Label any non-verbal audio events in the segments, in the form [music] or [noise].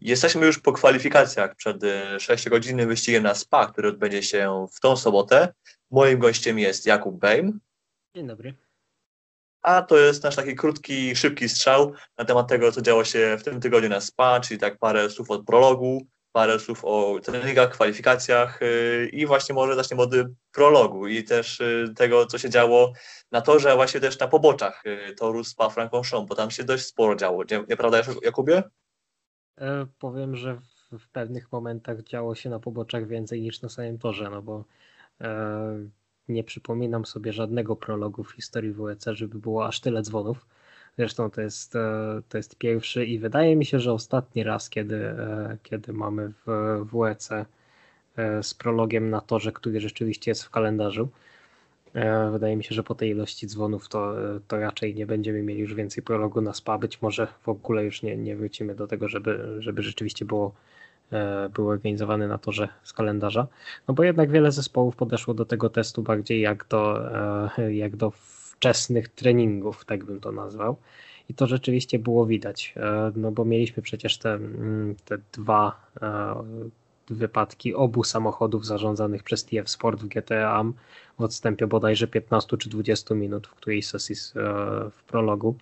Jesteśmy już po kwalifikacjach przed 6-godzinnym e, wyścigiem na SPA, który odbędzie się w tą sobotę. Moim gościem jest Jakub Bejm. Dzień dobry. A to jest nasz taki krótki, szybki strzał na temat tego, co działo się w tym tygodniu na SPA, czyli tak parę słów od prologu, parę słów o treningach, kwalifikacjach e, i właśnie może zaczniemy od prologu i też e, tego, co się działo na torze, a właśnie też na poboczach toru SPA Francorchamps, bo tam się dość sporo działo. Nieprawda, Jakubie? E, powiem, że w, pewnych momentach działo się na poboczach więcej niż na samym torze, no bo e, nie przypominam sobie żadnego prologu w historii WEC, żeby było aż tyle dzwonów. Zresztą to jest, e, to jest pierwszy i wydaje mi się, że ostatni raz, kiedy, kiedy mamy w WEC z prologiem na torze, który rzeczywiście jest w kalendarzu. E, wydaje mi się, że po tej ilości dzwonów to, e, to raczej nie będziemy mieli już więcej prologu na spa. Być może w ogóle już nie, nie wrócimy do tego, żeby, żeby rzeczywiście było, e, było organizowane na torze z kalendarza. No bo jednak wiele zespołów podeszło do tego testu bardziej jak do, jak do wczesnych treningów, tak bym to nazwał. I to rzeczywiście było widać, no bo mieliśmy przecież te, mm, te dwa wypadki obu samochodów zarządzanych przez TF Sport w GTA w odstępie bodajże 15 czy 20 minut w którejś sesji e, w prologu.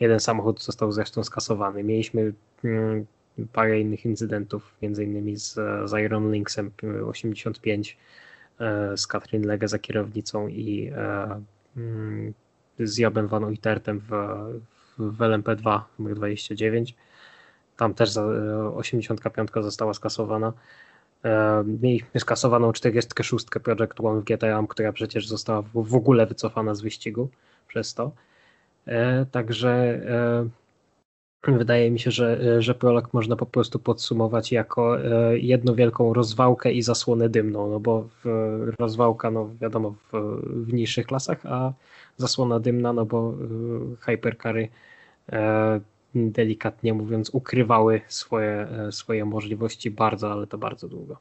Jeden samochód został zresztą skasowany. Mieliśmy mm, parę innych incydentów, między innymi z, z Iron Lynxem 85, e, z Katrin Lege za kierownicą i e, mm, z Jobem Van Uitertem w, w LMP2 numer 29. Tam też 85 została skasowana. E, mieliśmy skasowaną 46 Project One w GTA, która przecież została w ogóle wycofana z wyścigu przez to. E, także e, wydaje mi się, że, że prolog można po prostu podsumować jako jedną wielką rozwałkę i zasłonę dymną, no bo rozwałka, no wiadomo, w, w niższych klasach, a zasłona dymna, no bo hypercary delikatnie mówiąc, ukrywały swoje, e, swoje możliwości bardzo, ale to bardzo długo.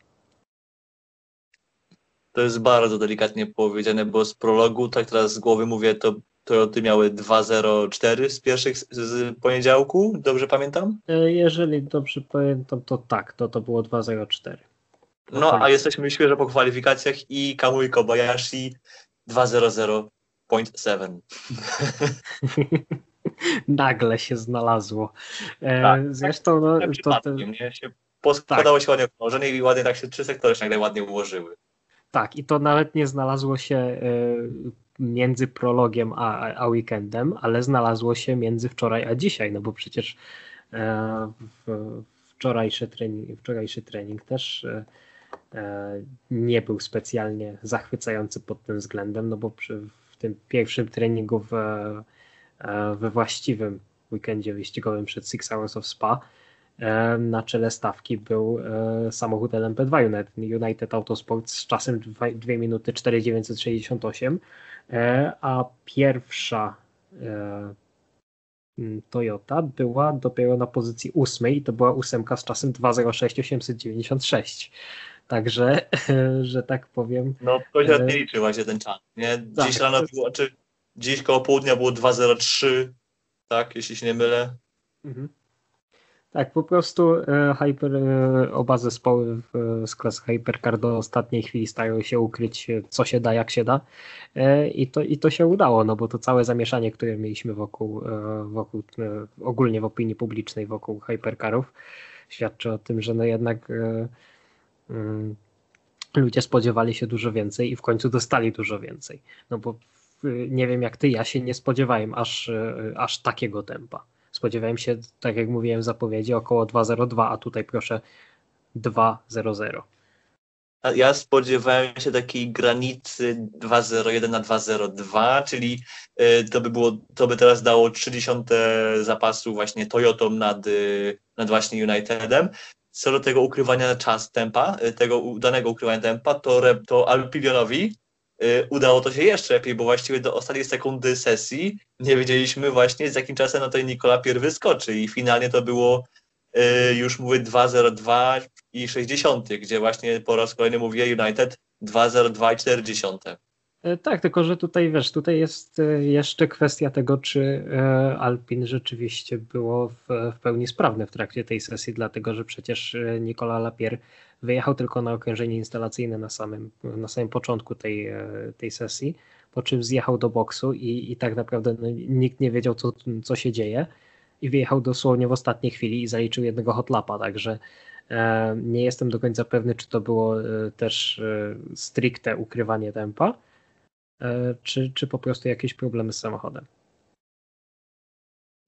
To jest bardzo delikatnie powiedziane, bo z prologu, tak teraz z głowy mówię, to Toyoty miały 2.04 z pierwszych z poniedziałku, dobrze pamiętam? E, jeżeli dobrze pamiętam, to tak, to to było 2.04. No, a jesteśmy świeżo po kwalifikacjach i Kamui Kobayashi 2.00.7. [laughs] [laughs] nagle się znalazło. E, tak, zresztą no, tak, to, to... Nie? Się poskładało tak. się ładnie ułożenie i ładnie tak się trzy sektory się nagle ładnie ułożyły. Tak, i to nawet nie znalazło się e, między prologiem a, a weekendem, ale znalazło się między wczoraj a dzisiaj, no bo przecież e, wczorajszy trening, wczorajszy trening też nie był specjalnie zachwycający pod tym względem, no bo przy, w tym pierwszym treningu w we właściwym weekendzie wyścigowym przed Six Hours of Spa e, na czele stawki był e, samochód LMP2 United, United Autosport z czasem 2, 2 minuty 4,968, a pierwsza Toyota była dopiero na pozycji ósmej i to była ósemka z czasem 2.06.896. Także, [laughs] że tak powiem. No, to się nie liczy właśnie ten czas. Nie? Dziś tak, rano było, czy Dziś koło południa było 2.03, tak, jeśli się nie mylę. Mhm. Tak, po prostu e, hyper, e, oba zespoły w, z klasy Hypercar do ostatniej chwili starają się ukryć, e, co się da, jak się da. E, I, to, I to się udało, no bo to całe zamieszanie, które mieliśmy wokół, e, wokół e, ogólnie w opinii publicznej wokół Hypercarów, świadczy o tym, że no jednak mm, ludzie spodziewali się dużo więcej i w końcu dostali dużo więcej. No bo nie wiem jak ty, ja się nie spodziewałem aż, e, aż takiego tempa. Spodziewałem się, tak jak mówiłem zapowiedzi, około 2.02, a tutaj proszę 2.00. Ja spodziewałem się takiej granicy 2.01 na 2.02, czyli e, to by było, to by teraz dało 30 zapasu właśnie Toyotą nad, e, nad właśnie Unitedem. Co do tego ukrywania czas tempa, tego udanego ukrywania tempa, to, to Alpilionowi udało to się jeszcze lepiej, bo właściwie do ostatniej sekundy sesji nie wiedzieliśmy właśnie z jakim czasem na tej Nikola pierwszy skoczy i finalnie to było y, już mówię 2.02 i 60, gdzie właśnie po raz kolejny mówię United 2.02 i 40. E, tak, tylko że tutaj wiesz, tutaj jest e, jeszcze kwestia tego, czy e, Alpin rzeczywiście było w, w pełni sprawne w trakcie tej sesji, dlatego że przecież Nicolas Lapierre wyjechał tylko na okrężenie instalacyjne na samym, na samym początku tej, tej sesji, po czym zjechał do boksu i, i tak naprawdę no, nikt nie wiedział, co, co się dzieje i wyjechał dosłownie w ostatniej chwili i zaliczył jednego hotlapa, także nie jestem do końca pewny, czy to było też stricte ukrywanie tempa, czy, czy po prostu jakieś problemy z samochodem?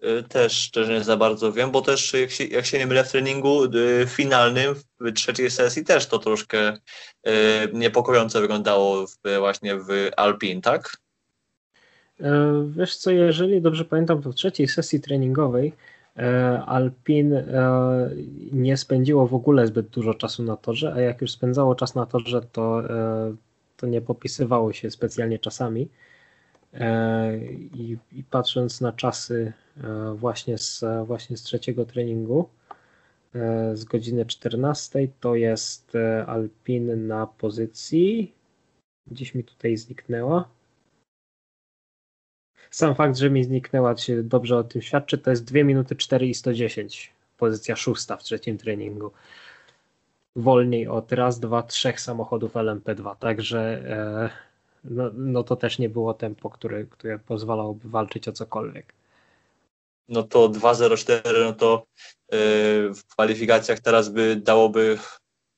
E, też szczerze nie za bardzo wiem, bo też jak się, jak się nie mylę w treningu e, finalnym w trzeciej sesji też to troszkę niepokojąco wyglądało w, właśnie w Alpine, tak? Wiesz co, jeżeli dobrze pamiętam, to w trzeciej sesji treningowej Alpin nie spędziło w ogóle zbyt dużo czasu na torze, a jak już spędzało czas na torze, to to nie popisywało się specjalnie czasami. E, I, I, patrząc na czasy e, właśnie z, właśnie z trzeciego treningu, e, z godziny 14, to jest Alpin na pozycji. Gdzieś mi tutaj zniknęła. Sam fakt, że mi zniknęła, się dobrze o tym świadczy, to jest 2 minuty 4 i 110. Pozycja szósta w trzecim treningu wolniej od raz, dwa, trzech samochodów LMP2, także e, no, no to też nie było tempo, które, które pozwalałoby walczyć o cokolwiek. No to 2.04, no to yy, w kwalifikacjach teraz by dałoby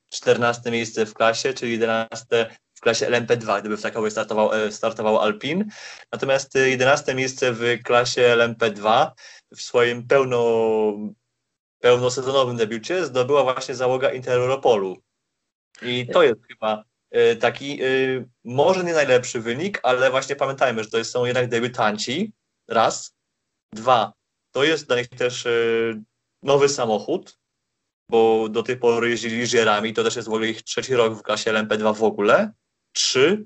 14 miejsce w klasie, czyli 11 w klasie LMP2, gdyby w takowej startował, e, startował Alpin. Natomiast 11 miejsce w klasie LMP2 w swoim pełno pełnosezonowym debiucie zdobyła właśnie załoga Interopolu. I to jest chyba y, taki y, może nie najlepszy wynik, ale właśnie pamiętajmy, że to są jednak debiutanci. Raz. Dwa. To jest dla nich też y, nowy samochód, bo do tej pory jeździli żierami, to też jest w ogóle ich trzeci rok w klasie LMP2 w ogóle. Trzy.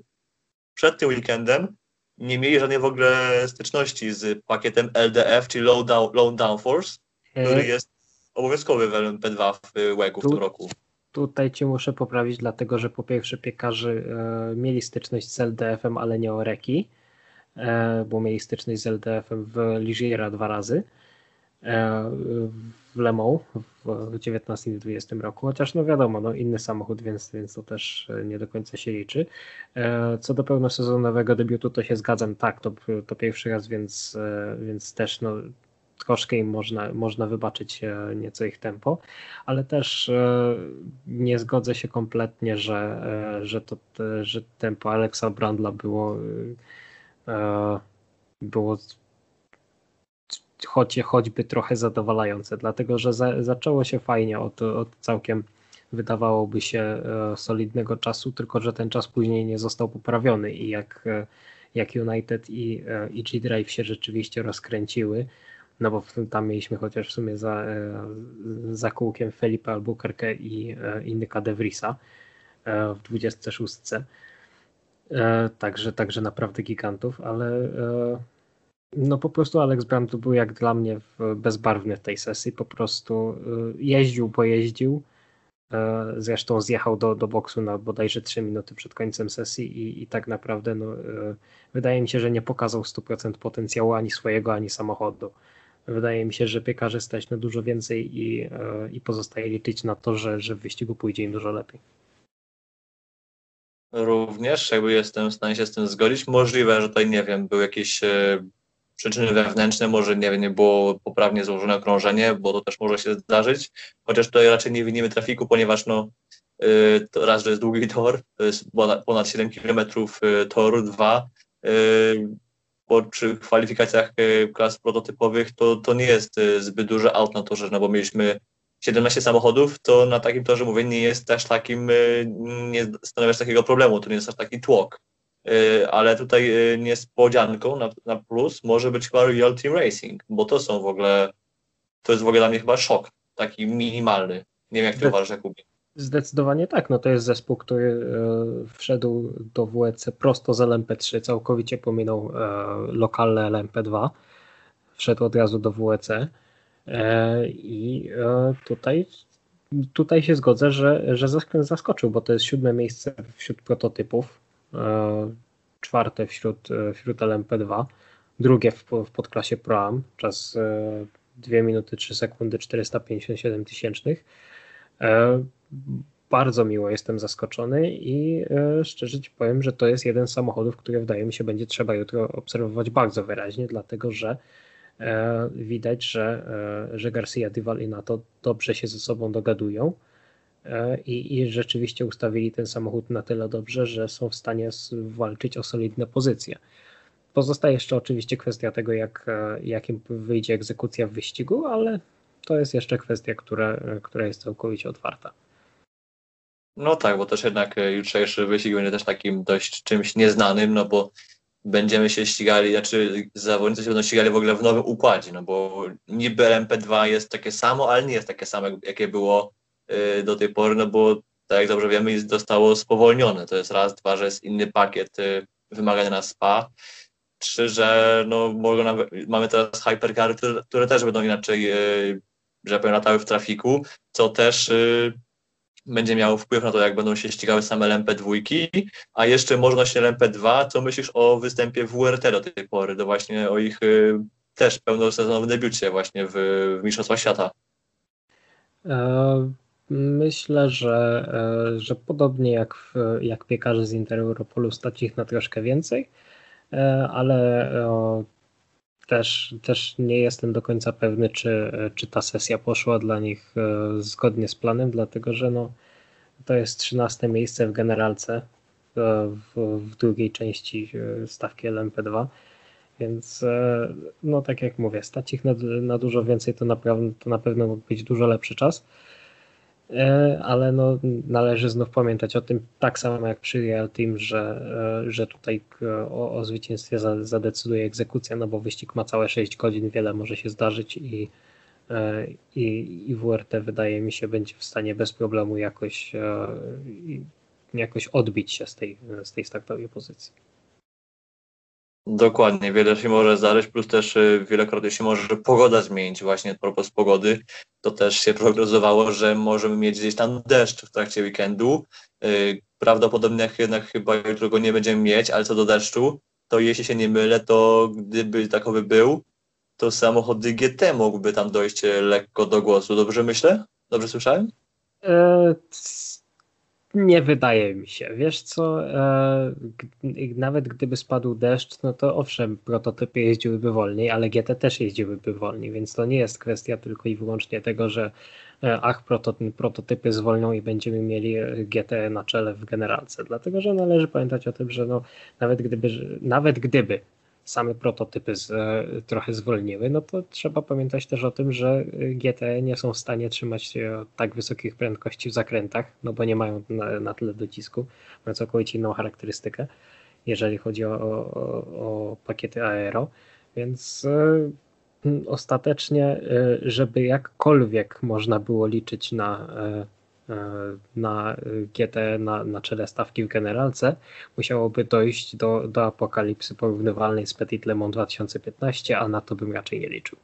Przed tym weekendem nie mieli żadnej w ogóle styczności z pakietem LDF, czyli Low, Down, low Downforce, który jest obowiązkowy w LMP2 w WEG-u w tym roku. Tutaj cię muszę poprawić, dlatego że po pierwsze piekarze e, mieli styczność z LDF-em, ale nie Oreki, e, bo mieli styczność z LDF-em w Ligiera dwa razy e, w Le Mans w 19 i 20 roku, chociaż no wiadomo, no inny samochód, więc, więc to też nie do końca się liczy. E, co do pełnosezonowego debiutu, to się zgadzam, tak, to, to pierwszy raz, więc, e, więc też no, troszkę im można, można wybaczyć e, nieco ich tempo, ale też e, nie zgodzę się kompletnie, że, e, że, to, że tempo Alexa Brandla było było choć, choćby trochę zadowalające, dlatego że za, zaczęło się fajnie od, od całkiem wydawałoby się solidnego czasu, tylko że ten czas później nie został poprawiony i jak, jak United i, i G-Drive się rzeczywiście rozkręciły, no bo tam mieliśmy chociaż w sumie za, e, za kółkiem Felipe Albuquerque i, e, i Nyka De Vriesa e, w 26. Także, także naprawdę gigantów, ale no po prostu Alex Brand był jak dla mnie bezbarwny w tej sesji, po prostu jeździł, bo jeździł, zresztą zjechał do, do boksu na bodajże 3 minuty przed końcem sesji i, i tak naprawdę no, wydaje mi się, że nie pokazał 100% potencjału ani swojego, ani samochodu. Wydaje mi się, że piekarze stać na dużo więcej i, e, i pozostaje liczyć na to, że, że w wyścigu pójdzie im dużo lepiej. Również jakby jestem w stanie się z tym zgodzić. Możliwe, że tutaj, nie wiem, były jakieś e, przyczyny wewnętrzne, może nie, wiem, nie było poprawnie złożone okrążenie, bo to też może się zdarzyć. Chociaż tutaj raczej nie winimy trafiku, ponieważ no, e, to raz, że jest długi tor, to jest ponad, ponad 7 km toru, dwa bo przy kwalifikacjach e, klas prototypowych to, to nie jest e, zbyt duży aut na torze, no bo mieliśmy 17 samochodów, to na takim torze, mówię, nie jest też takim, e, nie stanowisz takiego problemu, to nie jest aż taki tłok. Ale tutaj niespodzianką na, na plus może być chyba Real Team Racing, bo to są w ogóle, to jest w ogóle dla mnie chyba szok, taki minimalny. Nie wiem, jak ty uważasz, Jakubie. Zdecydowanie tak. No to jest zespół, który e, wszedł do WEC prosto z LMP3, całkowicie pominął e, lokalne LMP2. Wszedł od razu do WEC. E, I tutaj, tutaj się zgodzę, że, że zaskoczył, bo to jest siódme miejsce wśród prototypów. czwarte wśród, wśród LMP2, drugie w, w podklasie Pro-Am, czas 2 minuty 3 sekundy 457 tysięcznych. Bardzo miło jestem zaskoczony i szczerze Ci powiem, że to jest jeden z samochodów, który wydaje mi się będzie trzeba jutro obserwować bardzo wyraźnie, dlatego że E, widać, że, e, że Garcia Duval i Nato dobrze się ze sobą dogadują e, i, i rzeczywiście ustawili ten samochód na tyle dobrze, że są w stanie walczyć o solidne pozycje. Pozostaje jeszcze oczywiście kwestia tego, jak, jakim wyjdzie egzekucja w wyścigu, ale to jest jeszcze kwestia, która, która jest całkowicie otwarta. No tak, bo też jednak jutrzejszy wyścig będzie też takim dość czymś nieznanym, no bo będziemy się ścigali, znaczy zawodnicy się będą ścigali w ogóle w nowym układzie, no bo niby LMP2 jest takie samo, ale nie jest takie samo, jakie było y, do tej pory, no bo tak jak dobrze wiemy, zostało spowolnione. To jest raz, dwa, że jest inny pakiet y, wymagania na SPA. Trzy, że no, mogą nawet, mamy teraz hypercary, które, które też będą inaczej, że powiem, latały w trafiku, co też będzie miało wpływ na to, jak będą się ścigały same LMP2, a jeszcze możność LMP2, co myślisz o występie WRT do tej pory, do właśnie o ich y, też pełnosezonowym debiucie właśnie w, w Mistrzostwach Świata? E, myślę, że, e, że podobnie jak, w, jak piekarze z Inter Europolu stać ich na troszkę więcej, e, ale też, też nie jestem do końca pewny, czy, czy ta sesja poszła dla nich e, zgodnie z planem, dlatego że no, to jest 13 miejsce w generalce e, w, w drugiej części e, stawki LMP2. Więc no tak jak mówię, stać ich na, na dużo więcej, to, naprawdę, to na pewno mógł być dużo lepszy czas. E, ale no, należy znów pamiętać o tym, tak samo jak przy Real Team, że, e, że tutaj o, o zwycięstwie zadecyduje egzekucja, no bo wyścig ma całe 6 godzin, wiele może się zdarzyć i, e, i, i WRT wydaje mi się będzie w stanie bez problemu jakoś, jakoś odbić się z tej, z tej startowej pozycji. Dokładnie, wiele się może zdarzyć, plus też y, wielokrotnie się może pogoda zmienić. Właśnie propos pogody, to też się prognozowało, że możemy mieć gdzieś tam deszcz w trakcie weekendu. Y, prawdopodobnie jednak chyba jutro go nie będziemy mieć, ale co do deszczu, to jeśli się nie mylę, to gdyby takowy był, to samochody GT mógłby tam dojść y, lekko do głosu. Dobrze myślę? Dobrze słyszałem? E, nie wydaje mi się. Wiesz co, e, nawet gdyby spadł deszcz, no to owszem, prototypy jeździłyby wolniej, ale GT też jeździłyby wolniej, więc to nie jest kwestia tylko i wyłącznie tego, że e, ach, prototypy zwolnią i będziemy mieli GT na czele w generalce. Dlatego, że należy pamiętać o tym, że no, nawet gdyby, nawet gdyby same prototypy z, e, trochę zwolniły, no to trzeba pamiętać też o tym, że GT nie są w stanie trzymać tak wysokich prędkości w zakrętach, no bo nie mają na, na tyle docisku, mają całkowicie inną charakterystykę, jeżeli chodzi o, o, o pakiety aero, więc y, ostatecznie, żeby jakkolwiek można było liczyć na E, na GT na, na czele stawki w generalce, musiałoby dojść do, do apokalipsy porównywalnej z Petit Le Mans 2015, a na to bym raczej nie liczył.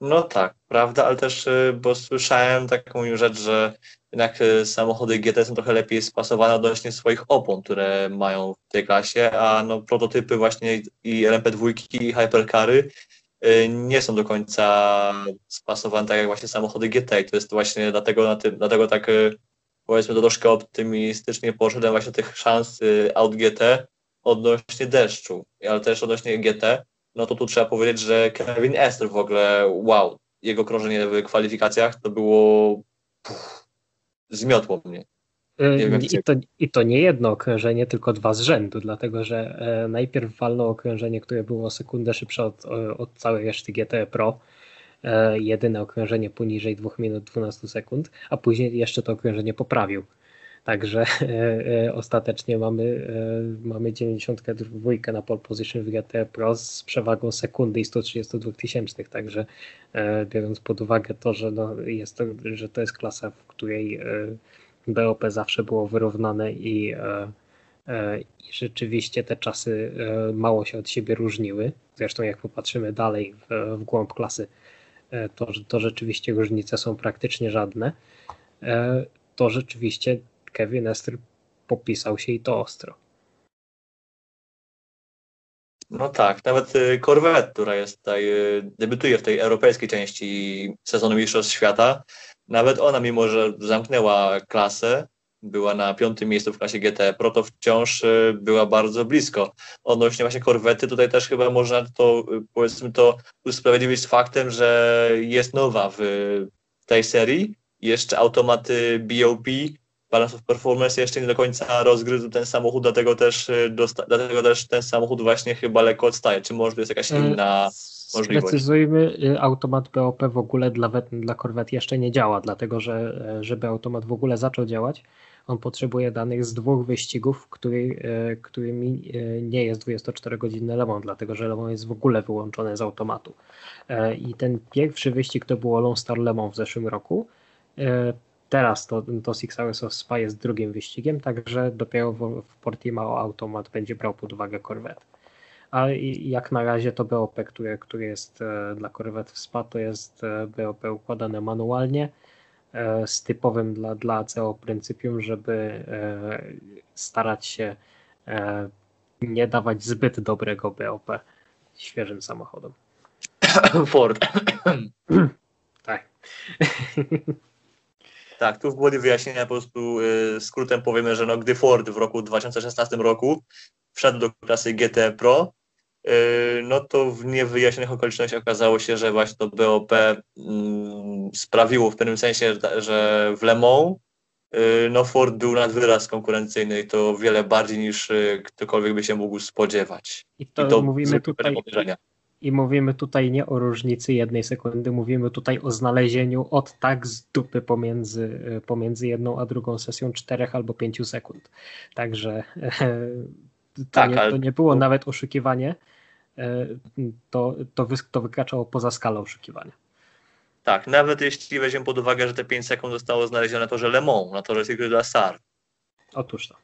No tak, prawda, ale też, y, bo słyszałem taką rzecz, że jednak samochody GT są trochę lepiej spasowane odnośnie swoich opon, które mają w tej klasie, a no prototypy właśnie i LMP2 i Hypercary Y, nie są do końca spasowane tak jak właśnie samochody GT i to jest właśnie dlatego, na tym, dlatego tak y, powiedzmy troszkę optymistycznie poszedłem właśnie tych szans y, Aut GT odnośnie deszczu, ale też odnośnie GT, no to tu trzeba powiedzieć, że Kevin Esther w ogóle, wow, jego krążenie w kwalifikacjach to było zmiotło mnie. I to, I to nie jedno okrążenie, tylko dwa z rzędu, dlatego że e, najpierw walno okrążenie, które było sekundę szybsze od, od całej reszty GT Pro, e, jedyne okrążenie poniżej 2 minut 12 sekund, a później jeszcze to okrążenie poprawił. Także [laughs] e, ostatecznie mamy, mamy 92 na pole position w GT Pro z przewagą sekundy i 132 tysięcznych. Także biorąc pod uwagę to, że, no jest to, że to jest klasa, w której BOP zawsze było wyrównane i, e, e, i rzeczywiście te czasy e, mało się od siebie różniły. Zresztą jak popatrzymy dalej w, w głąb klasy, to, to rzeczywiście różnice są praktycznie żadne. To rzeczywiście Kevin Esther popisał się i to ostro. No tak, nawet Corvette, która jest tutaj, debiutuje w tej europejskiej części sezonu Mistrzostw Świata, nawet ona, mimo że zamknęła klasę, była na piątym miejscu w klasie GT Pro, to wciąż y, była bardzo blisko. Odnośnie właśnie korwety, tutaj też chyba można to, y, powiedzmy to, usprawiedliwić z faktem, że jest nowa w tej serii. Jeszcze automaty BOP, Balance of Performance jeszcze nie do końca rozgryzł ten samochód, dlatego też, y, dlatego też ten samochód właśnie chyba lekko odstaje. Czy może to jest jakaś inna możliwość? Precyzujmy, automat BOP w ogóle dla, dla Corvette jeszcze nie działa, dlatego że żeby automat w ogóle zaczął działać, on potrzebuje danych z dwóch wyścigów, który, e, którymi e, nie jest 24-godzinny Le Mans, dlatego że Le Mans jest w ogóle wyłączone z automatu. E, I ten pierwszy wyścig to było Lone Star Le Mans w zeszłym roku. Teraz to, to Six Hours of Spa jest drugim wyścigiem, także dopiero w, w Portimao automat będzie brał pod uwagę Corvette. A jak na razie to BOP, które, które jest dla Corvette w SPA, to jest BOP układane manualnie E, z typowym dla, dla CEO pryncypium, żeby e, starać się e, nie dawać zbyt dobrego BOP świeżym samochodom. [coughs] Ford. [coughs] tak. [coughs] Tak, tu w głowie wyjaśnienia po prostu skrótem powiemy, że no, gdy Ford w roku 2016 roku wszedł do klasy GT Pro, Yy, no to w niewyjaśnionych okolicznościach okazało się, że właśnie to BOP mm, sprawiło w pewnym sensie, że w Le Mans yy, no Ford był nad wyraz konkurencyjny i to wiele bardziej niż yy, ktokolwiek by się mógł spodziewać. I to, I to mówimy tutaj i mówimy tutaj nie o różnicy jednej sekundy, mówimy tutaj o znalezieniu od tak z dupy pomiędzy, pomiędzy jedną a drugą sesją czterech albo pięciu sekund. Także [laughs] to, tak, nie, to nie było nawet oszukiwanie, to, to, wy, to wykraczało poza skalę oszukiwania. Tak, nawet jeśli weźmiemy pod uwagę, że te 5 sekund zostało znalezione na torze Le Mans, na torze Circuit de Sar. Otóż to.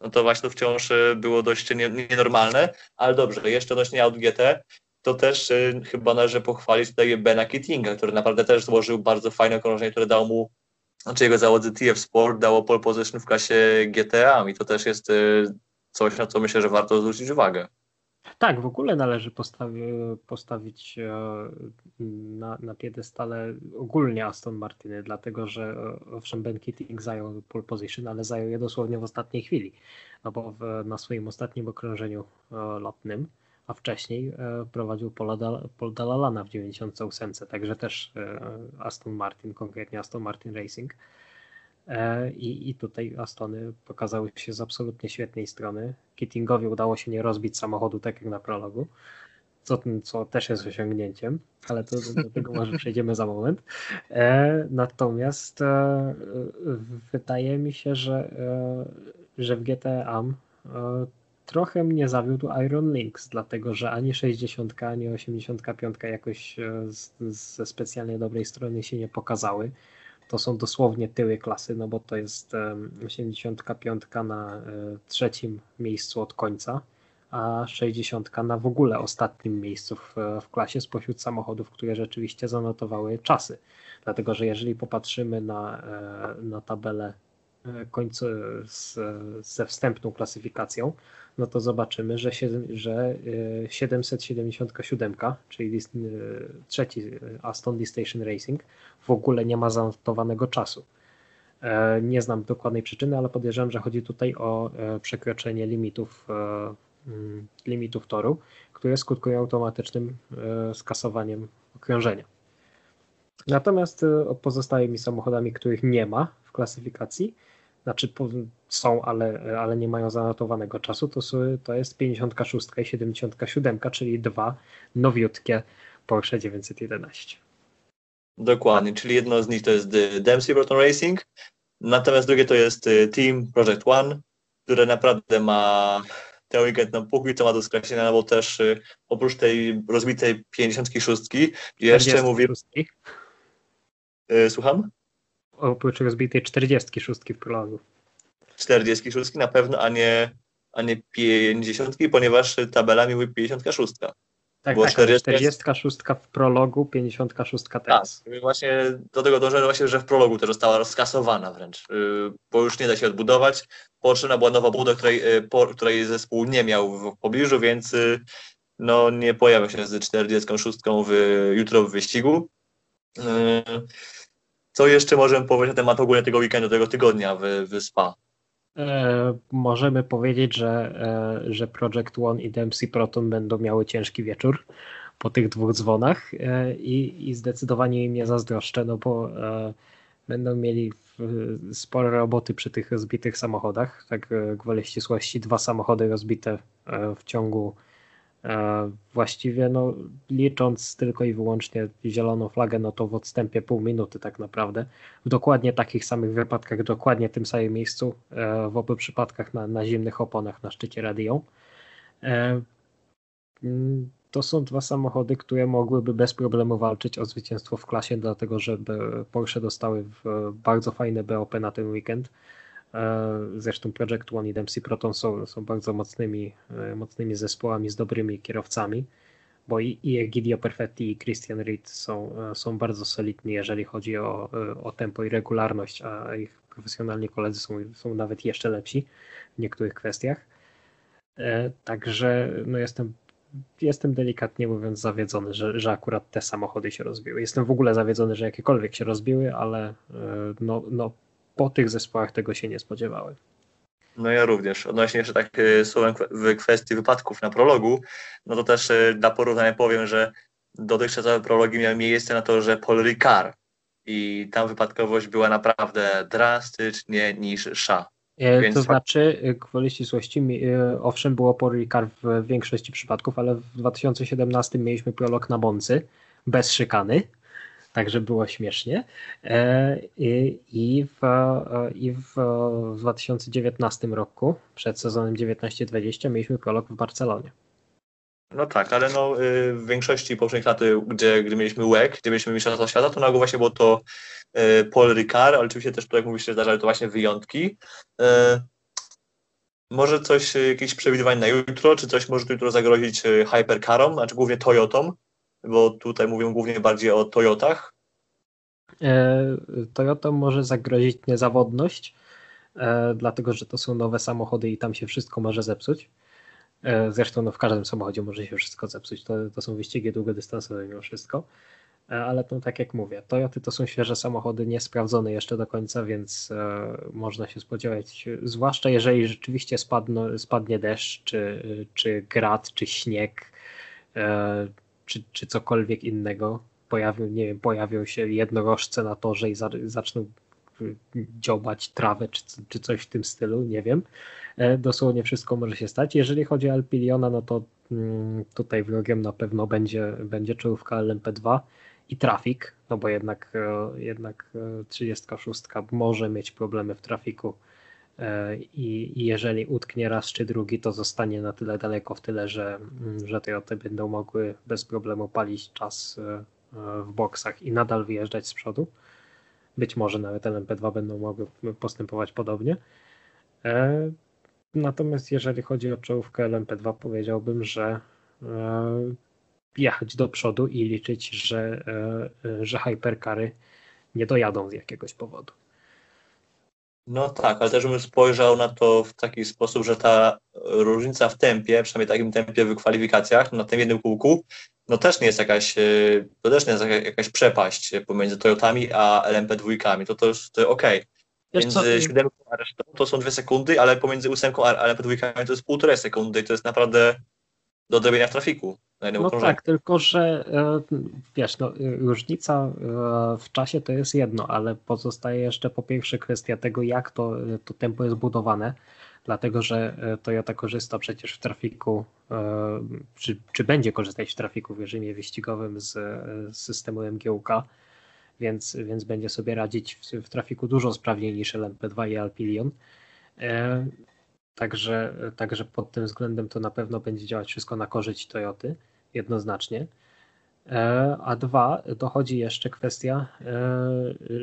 No to właśnie to wciąż e, było dość nienormalne, ale dobrze, jeszcze odnośnie Audi GT, to też y, chyba należy pochwalić tutaj Bena Kittinga, który naprawdę też złożył bardzo fajne okrążenie, które dało mu, znaczy jego załodze TF Sport dało pole position w klasie GTA i to też jest y, coś, na co myślę, że warto zwrócić uwagę. Tak, w ogóle należy postawi, postawić e, na, na piedestale ogólnie Aston Martiny, dlatego że e, owszem Ben Keating zajął pole position, ale zajął je dosłownie w ostatniej chwili, no bo w, na swoim ostatnim okrążeniu e, lotnym, a wcześniej prowadził Paul Dalalana w 98, także też Aston Martin, konkretnie Aston Martin Racing I, I tutaj Astony pokazały się z absolutnie świetnej strony. Kittingowi udało się nie rozbić samochodu tak jak na prologu, co, co też jest osiągnięciem, ale to, do tego może przejdziemy za moment. E, natomiast e, wydaje mi się, że, że w GTA trochę mnie zawiódł Iron Links, dlatego że ani 60, ani 85 jakoś ze specjalnie dobrej strony się nie pokazały to są dosłownie tyły klasy, no bo to jest 85 na e, trzecim miejscu od końca, a 60 na w ogóle ostatnim miejscu w, w klasie spośród samochodów, które rzeczywiście zanotowały czasy. Dlatego, że jeżeli popatrzymy na, e, na tabelę końcu z, ze wstępną klasyfikacją, no to zobaczymy, że, że 777, czyli trzeci Aston Lee Station Racing, w ogóle nie ma zanotowanego czasu. E, nie znam dokładnej przyczyny, ale podejrzewam, że chodzi tutaj o e, przekroczenie limitów, e, mm, limitów toru, które skutkują automatycznym skasowaniem okrążenia. Natomiast pozostałymi samochodami, których nie ma w klasyfikacji, znaczy są, ale, ale nie mają zanotowanego czasu, to, to jest 56 i 77, czyli dwa nowiutkie Porsche 911. Dokładnie, czyli jedno z nich to jest Dempsey Proton Racing, natomiast drugie to jest y, Team Project One, które naprawdę ma tę weekend póki co ma do skreślenia, no bo też y, oprócz tej rozbitej 56 jeszcze mówię... Y, słucham? Oprócz rozbitej 46 w prologu. 46 na pewno, a nie, a nie 50, ponieważ tabelami mówi 56. Tak, tak, 40... 46 w prologu, 56 teraz. Tak, właśnie do tego dążę, właśnie, że w prologu też została rozkasowana wręcz, y, bo już nie da się odbudować. Potrzebna była nowa budowa, której, y, której zespół nie miał w pobliżu, więc y, no nie pojawia się z 46 w, jutro w wyścigu. Co jeszcze możemy powiedzieć na temat ogólnie tego weekendu, tego tygodnia w, w Spa? E, możemy powiedzieć, że, e, że Project One i Dempsey Proton będą miały ciężki wieczór po tych dwóch dzwonach e, i, i zdecydowanie im nie zazdroszczę, no bo będą mieli spore roboty przy tych rozbitych samochodach. Tak gwoli ścisłości, dwa samochody rozbite w ciągu właściwie no, licząc tylko i wyłącznie zieloną flagę, no to w odstępie pół minuty tak naprawdę. W dokładnie takich samych wypadkach, dokładnie w tym samym miejscu, e, w obu przypadkach na, na zimnych oponach na szczycie radio. E, to są dwa samochody, które mogłyby bez problemu walczyć o zwycięstwo w klasie, dlatego że Porsche dostały bardzo fajne BOP na ten weekend. E, zresztą Project One i Dempsey Proton są, są bardzo mocnymi, e, mocnymi zespołami z dobrymi kierowcami, bo i, i Egidio Perfetti i Christian Reed są, e, są bardzo solidni, jeżeli chodzi o, o tempo i regularność, a ich profesjonalni koledzy są, są nawet jeszcze lepsi w niektórych kwestiach. Także no jestem jestem delikatnie mówiąc zawiedzony, że, że akurat te samochody się rozbiły. Jestem w ogóle zawiedzony, że jakiekolwiek się rozbiły, ale no, no po tych zespołach tego się nie spodziewałem. No ja również. Odnośnie jeszcze tak y, słowem w kwestii wypadków na prologu, no to też y, dla porównania powiem, że dotychczasowe prologi miały miejsce na to, że Paul Ricard i tam wypadkowość była naprawdę drastycznie niższa. E, Więc to znaczy, y, gwoli ścisłości, owszem, było Paul Ricard w większości przypadków, ale w 2017 mieliśmy prolog na Boncy bez szykany także było śmiesznie. E, I w, i w 2019 roku, przed sezonem 19-20, mieliśmy prolog w Barcelonie. No tak, ale no, y, w większości poprzednich lat, y, gdzie, gdy mieliśmy WEC, gdzie mieliśmy Mistrzostwa Świata, to na ogół właśnie było to y, Paul Ricard, ale oczywiście też, jak mówisz, się zdarzały to właśnie wyjątki. Może coś, jakieś przewidywanie na jutro, czy coś może jutro zagrozić Hypercarom, znaczy głównie Toyotom, bo tutaj mówię głównie bardziej o Toyotach. E, Toyota może zagrozić niezawodność, e, dlatego że to są nowe samochody i tam się wszystko może zepsuć. E, zresztą no, w każdym samochodzie może się wszystko zepsuć. To, to są wyścigi długodystansowe mimo wszystko. Ale to tak jak mówię, Toyoty to są świeże samochody, niesprawdzone jeszcze do końca, więc można się spodziewać, zwłaszcza jeżeli rzeczywiście spadnie deszcz, czy, czy grad, czy śnieg, czy, czy cokolwiek innego, pojawią, nie wiem, pojawią się jednorożce na torze i za, zaczną y, dziobać trawę czy, czy coś w tym stylu, nie wiem. E, dosłownie wszystko może się stać. Jeżeli chodzi o Alpiliona, no to mm, tutaj wrogiem na pewno będzie, będzie czołówka LMP2 i trafik, no bo jednak, e, jednak 36 e, może mieć problemy w trafiku i, i jeżeli utknie raz czy drugi, to zostanie na tyle daleko w tyle, że, mm, że te będą mogły bez problemu palić czas w boksach i nadal wyjeżdżać z przodu. Być może nawet LMP2 będą mogły postępować podobnie. E, natomiast jeżeli chodzi o czołówkę LMP2, powiedziałbym, że e, jechać do przodu i liczyć, że, e, że hypercary nie dojadą z jakiegoś powodu. No tak, ale też bym spojrzał na to w taki sposób, że ta różnica w tempie, przynajmniej takim tempie w kwalifikacjach, na tym jednym kółku, no też nie jest jakaś, e, to też nie jest jakaś przepaść pomiędzy Toyotami a LMP2, to to jest to okej. Okay. Między siódemką a resztą to są dwie sekundy, ale pomiędzy ósemką a LMP2 to jest półtorej sekundy i to jest naprawdę do odrobienia w trafiku. No tak, tylko że e, wiesz, no, różnica e, w czasie to jest jedno, ale pozostaje jeszcze po pierwsze kwestia tego, jak to, to tempo jest budowane dlatego że e, Toyota korzysta przecież w trafiku, e, czy, czy będzie korzystać w trafiku w reżimie wyścigowym z, z systemu MGUK, więc, więc będzie sobie radzić w, w trafiku dużo sprawniej niż LMP2 i Alpilion. E, także, także pod tym względem to na pewno będzie działać wszystko na korzyść Toyoty, jednoznacznie. A dwa, dochodzi jeszcze kwestia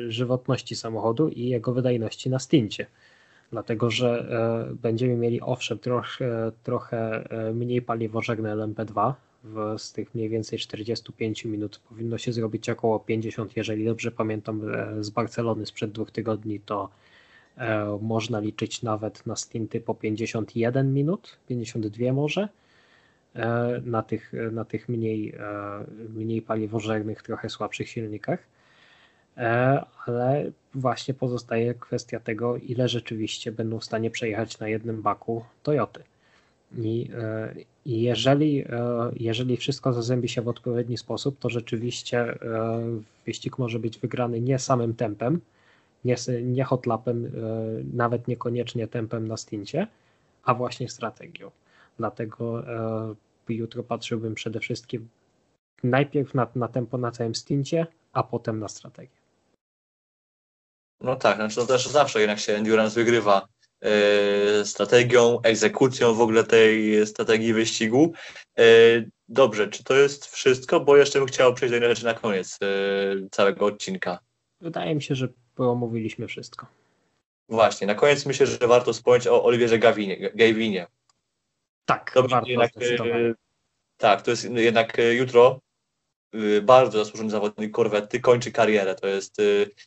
żywotności samochodu i jego wydajności na stincie dlatego że e, będziemy mieli owszem trochę, trochę e, mniej paliwożerne LMP2, w, z tych mniej więcej 45 minut powinno się zrobić około 50, jeżeli dobrze pamiętam e, z Barcelony sprzed dwóch tygodni, to można liczyć nawet na stinty po 51 minut, 52 może. na tych, na tych mniej, mniej paliwożernych, trochę słabszych silnikach. Ale właśnie pozostaje kwestia tego, ile rzeczywiście będą w stanie przejechać na jednym baku Toyoty. I, i jeżeli, jeżeli wszystko zazębi się w odpowiedni sposób, to rzeczywiście wyścig może być wygrany nie samym tempem, nie, nie hotlapem, nawet niekoniecznie tempem na stincie, a właśnie strategią. Dlatego e, jutro patrzyłbym przede wszystkim najpierw na, na tempo na całym stincie, a potem na strategię. No tak, znaczy to też zawsze jednak się endurance wygrywa e, strategią, egzekucją w ogóle tej strategii wyścigu. E, dobrze, czy to jest wszystko? Bo jeszcze bym chciał przejść do innej rzeczy na koniec e, całego odcinka. Wydaje mi się, że omówiliśmy wszystko. Właśnie, na koniec myślę, że warto wspomnieć o Oliwierze Gawinie. Gawinie. Tak, to warto jednak, e, Tak, to jest jednak e, jutro e, bardzo zasłużony zawodnik korwety, kończy karierę. To jest,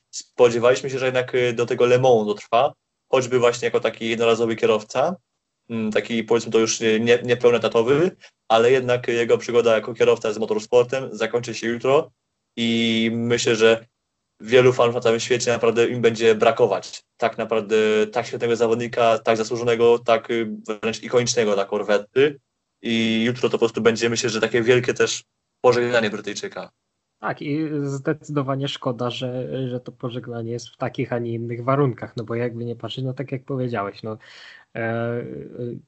spodziewaliśmy się, że jednak do tego Le Mans dotrwa, choćby właśnie jako taki jednorazowy kierowca, mm, taki powiedzmy to już nie, niepełnetatowy, ale jednak jego przygoda jako kierowca z motorsportem zakończy się jutro i myślę, że wielu fanów na całym świecie naprawdę im będzie brakować. Tak naprawdę tak świetnego zawodnika, tak zasłużonego, tak y, wręcz ikonicznego dla korwety. I jutro to po prostu będzie, myślę, że takie wielkie też pożegnanie Brytyjczyka. Tak, i zdecydowanie szkoda, że, że to pożegnanie jest w takich, a nie innych warunkach, no bo jakby nie patrzeć, no tak jak powiedziałeś, no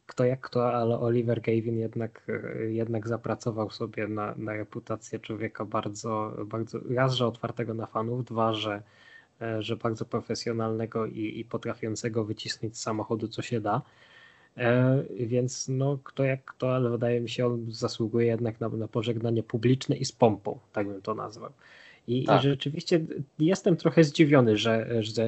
kto jak kto, ale Oliver Gavin jednak, jednak zapracował sobie na, na reputację człowieka bardzo, bardzo, raz, że otwartego na fanów, dwa, że, e, że bardzo profesjonalnego i, i potrafiącego wycisnąć z samochodu co się da. E, więc no, kto jak kto, ale wydaje mi się, on zasługuje jednak na, na pożegnanie publiczne i z pompą, tak bym to nazwał. I, tak. I, rzeczywiście jestem trochę zdziwiony, że, że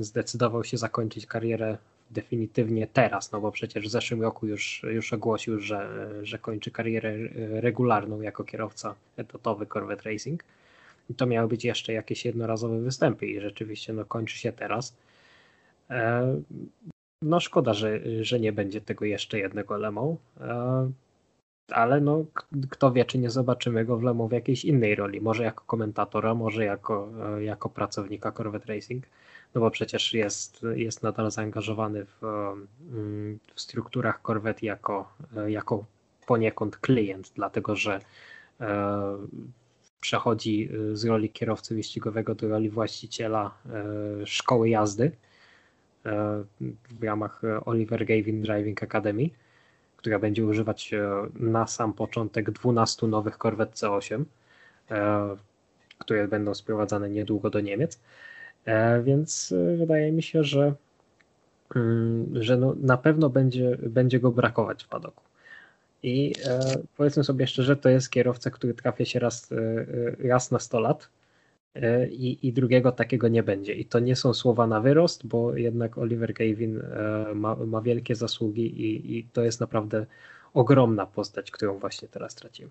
zdecydował się zakończyć karierę definitywnie teraz, no bo przecież w zeszłym roku już, już ogłosił, że, że kończy karierę regularną jako kierowca etatowy Corvette Racing. I to miały być jeszcze jakieś jednorazowe występy i rzeczywiście no, kończy się teraz. E, no szkoda, że, że nie będzie tego jeszcze jednego Lemą, e, ale no kto wie, czy nie zobaczymy go w Lemą w jakiejś innej roli, może jako komentatora, może jako, e, jako pracownika Corvette Racing, no bo przecież jest, jest nadal zaangażowany w, mm, w strukturach Corvette jako, e, jako poniekąd klient, dlatego że przechodzi z roli kierowcy wyścigowego do roli właściciela szkoły jazdy, w ramach Oliver Gavin Driving Academy, która będzie używać na sam początek 12 nowych Corvette C8, e, które będą sprowadzane niedługo do Niemiec. E, więc e, wydaje mi się, że, mm, że no na pewno będzie, będzie go brakować w padoku. I powiedzmy sobie szczerze, to jest kierowca, który trafia się raz, raz na 100 lat E, i, i drugiego takiego nie będzie. I to nie są słowa na wyrost, bo jednak Oliver Gavin e, ma, ma wielkie zasługi i, i to jest naprawdę ogromna postać, którą właśnie teraz tracimy.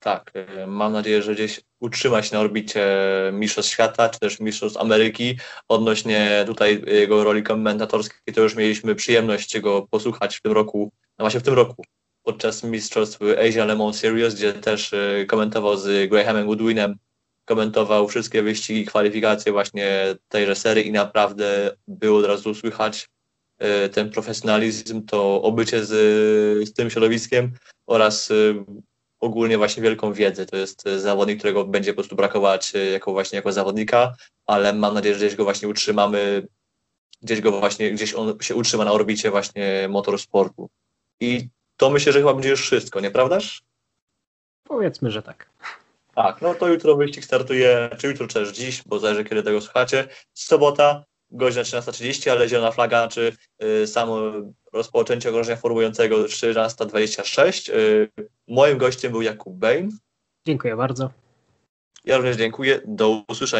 Tak, e, mam nadzieję, że gdzieś utrzyma się na orbicie Mistrzostw Świata, czy też Mistrzostw Ameryki. Odnośnie tutaj jego roli komentatorskiej, to już mieliśmy przyjemność go posłuchać w tym roku, no właśnie w tym roku, podczas Mistrzostw Asia Le Mans Series, gdzie też komentował z Grahamem Goodwinem komentował wszystkie wyścigi, kwalifikacje właśnie tejże serii i naprawdę było od razu słychać e, ten profesjonalizm, to obycie z, z tym środowiskiem oraz ogólnie właśnie wielką wiedzę. To jest zawodnik, którego będzie po prostu brakować e, jako właśnie jako zawodnika, ale mam nadzieję, że gdzieś go właśnie utrzymamy, gdzieś go właśnie, gdzieś on się utrzyma na orbicie właśnie motorsportu. I to myślę, że chyba będzie już wszystko, nieprawdaż? Powiedzmy, że tak. Tak, no to jutro wyścig startuje, czy jutro, czy też dziś, bo zależy kiedy tego słuchacie. Sobota, godzina 13.30, ale zielona flaga, czy y, samo rozpoczęcie ogrożenia formującego 13.26. Y, moim gościem był Jakub Bejn. Dziękuję bardzo. Ja również dziękuję. Do usłyszenia.